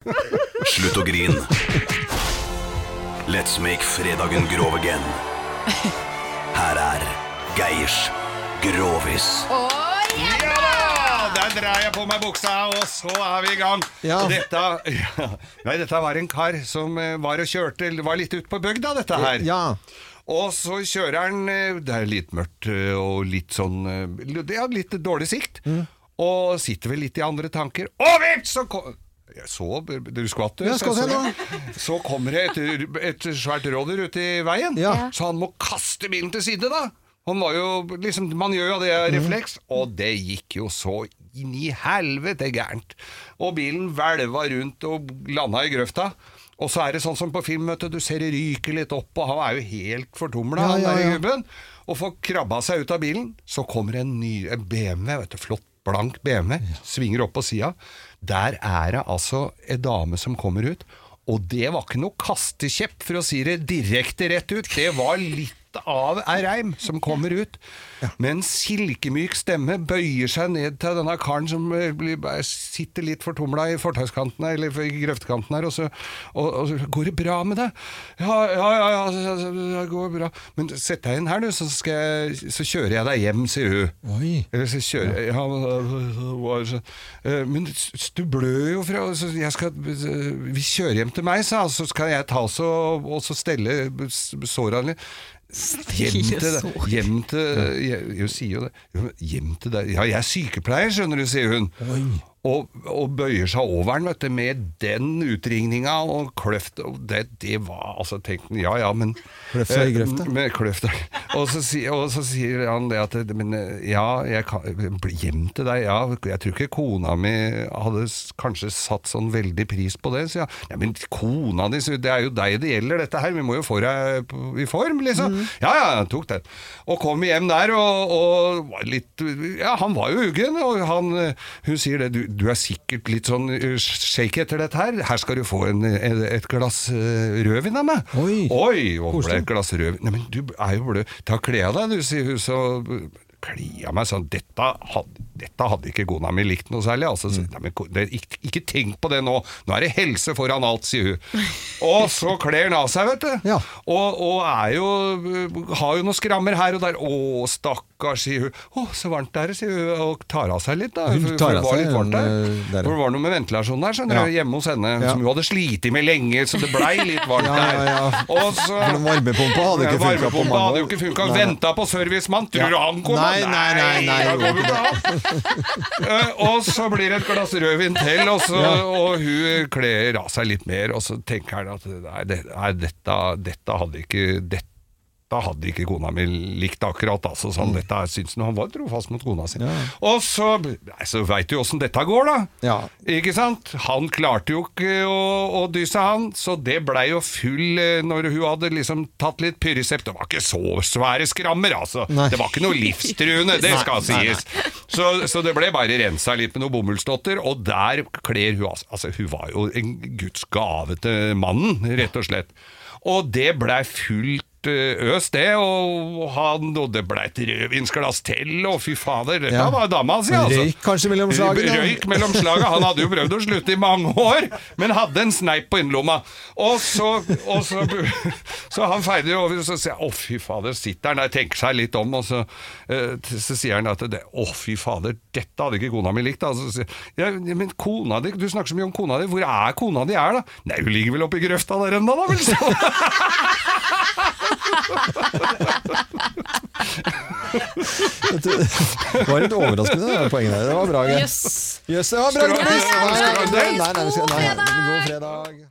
Slutt å grin. Let's make fredagen grov again. Her er Geirs Grovis. Ja da! Der drar jeg på meg buksa, og så er vi i gang. Ja. Dette, ja. Nei, dette var en kar som eh, var og kjørte Var litt ute på bygda, dette her. Ja. Og så kjører han eh, Det er litt mørkt eh, og litt sånn eh, Det er litt dårlig sikt. Mm. Og sitter vel litt i andre tanker. Og vips, så kom så, Du skvatt, du. Så, så, så kommer det et, et svært rådyr ut i veien, Ja. så han må kaste bilen til side, da. Han var jo liksom, Man gjør jo det av refleks, og det gikk jo så inn i helvete gærent. Og bilen hvelva rundt og landa i grøfta. Og så er det sånn som på film, vet du, du ser det ryker litt opp, og han er jo helt fortumla, Ja, han ja, der ja. gubben. Og får krabba seg ut av bilen, så kommer en ny en BMW, vet du, flott blank BMW, svinger opp på sida. Der er det altså ei dame som kommer ut. Og det var ikke noe kastekjepp, for å si det direkte rett ut. Det var litt av ei reim som kommer ut. Med en silkemyk stemme bøyer seg ned til denne karen som eh, blir- sitter litt fortumla i fortauskanten her, eller i grøftekanten her, og så, og, og så Går det bra med deg? Ja, ja, ja, ja, ja, ja, det går bra. Men sett deg inn her, du, så, jeg, så kjører jeg deg hjem, sier hun. Oi. Eller så kjører jeg ja, hva- så, eh, Men du blør jo fra så jeg skal, Vi kjører hjem til meg, sa så skal jeg ta så, og så stelle sårene såra litt. Hjem til deg. Hjem til jeg, jeg sier jo det. Hjem til deg. Ja, jeg er sykepleier, skjønner du, sier hun. Og, og bøyer seg over den, vet du, med den utringninga og kløft. Og det, det var altså tenk, Ja ja, men Kløfta i grøfta. Eh, Med kløft. Og så, og så sier han det at Men eh, ja, jeg kan hjem til deg. Ja, jeg tror ikke kona mi hadde kanskje satt sånn veldig pris på det. sier ja, ja men kona di, det er jo deg det gjelder, dette her. Vi må jo få deg i form, liksom. Ja ja, jeg tok den. Og kom hjem der og, og var litt Ja, han var jo uggen, og han, eh, hun sier det. Du, du er sikkert litt sånn shake shaky etter dette her. Her skal du få en, et, et glass eh, rødvin av meg. Oi. Oi, hvorfor det et glass rødvin. Nei, men du er jo blød. Ta kle av deg, du, sier hun. Så kle av meg sånn. Dette hadde, dette hadde ikke kona mi likt noe særlig. Altså, så, nei, men, ikke, ikke tenk på det nå. Nå er det helse foran alt, sier hun. Og så kler han av seg, vet du. Ja. Og, og er jo Har jo noen skrammer her og der. Å, stakkars, sier hun. Å, så varmt det er, sier hun. Og tar av seg litt, da. Hun tar det av var seg eh. For det var noe med ventilasjonen der, skjønner Ja. du. Hjemme hos henne. Ja. Som hun hadde slitt med lenge, så det blei litt varmt Ja, ja, ja. der. Og så varmepumpa hadde ikke funka på mange hadde jo ikke funka. Nei, nei. Venta på servicemann. Tror du han kom? Nei, nei, nei, nei, nei, nei, går Eh, og så blir det et glass rødvin til, og, så, og hun kler av seg litt mer, og så tenker han at nei, det, nei dette, dette hadde ikke dette hadde ikke kona mi likt akkurat. Altså, sånn, dette er- syns han, han var trofast mot kona si. Mm. Ja. Og så, så veit du åssen dette går, da. Ja. Ikke sant? Han klarte jo ikke å, å dysse han, så det blei jo full eh, når hun hadde liksom tatt litt Pyrisept. Det var ikke så svære skrammer, altså. Nei. Det var ikke noe livstruende, det skal sies. Så, så det ble bare rensa litt med noen bomullsdotter, og der kler hun altså, altså Hun var jo en guds gave til mannen, rett og slett. Og det blei fullt øs, det, og, han, og det ble et rødvinsglass til, og fy fader, dette Ja. var dama si, altså. Røyk kanskje mellom slagene? Røyk mellom slagene. Han hadde jo prøvd å slutte i mange år, men hadde en sneip på innerlomma. Og så, og så, så han feider over, og så sier jeg å fy fader, sitter han der, tenker seg litt om, og så, eh, så sier han at det, å fy fader, dette hadde ikke kona mi likt. Altså, ja, men kona di, du snakker så mye om kona di, hvor er kona di er da? Nei, hun ligger vel oppi grøfta der ennå da, vel? Det var litt overraskende, det poenget der. Det var bra. Jøss. Yes, det var bra. Nei, fredag! God fredag!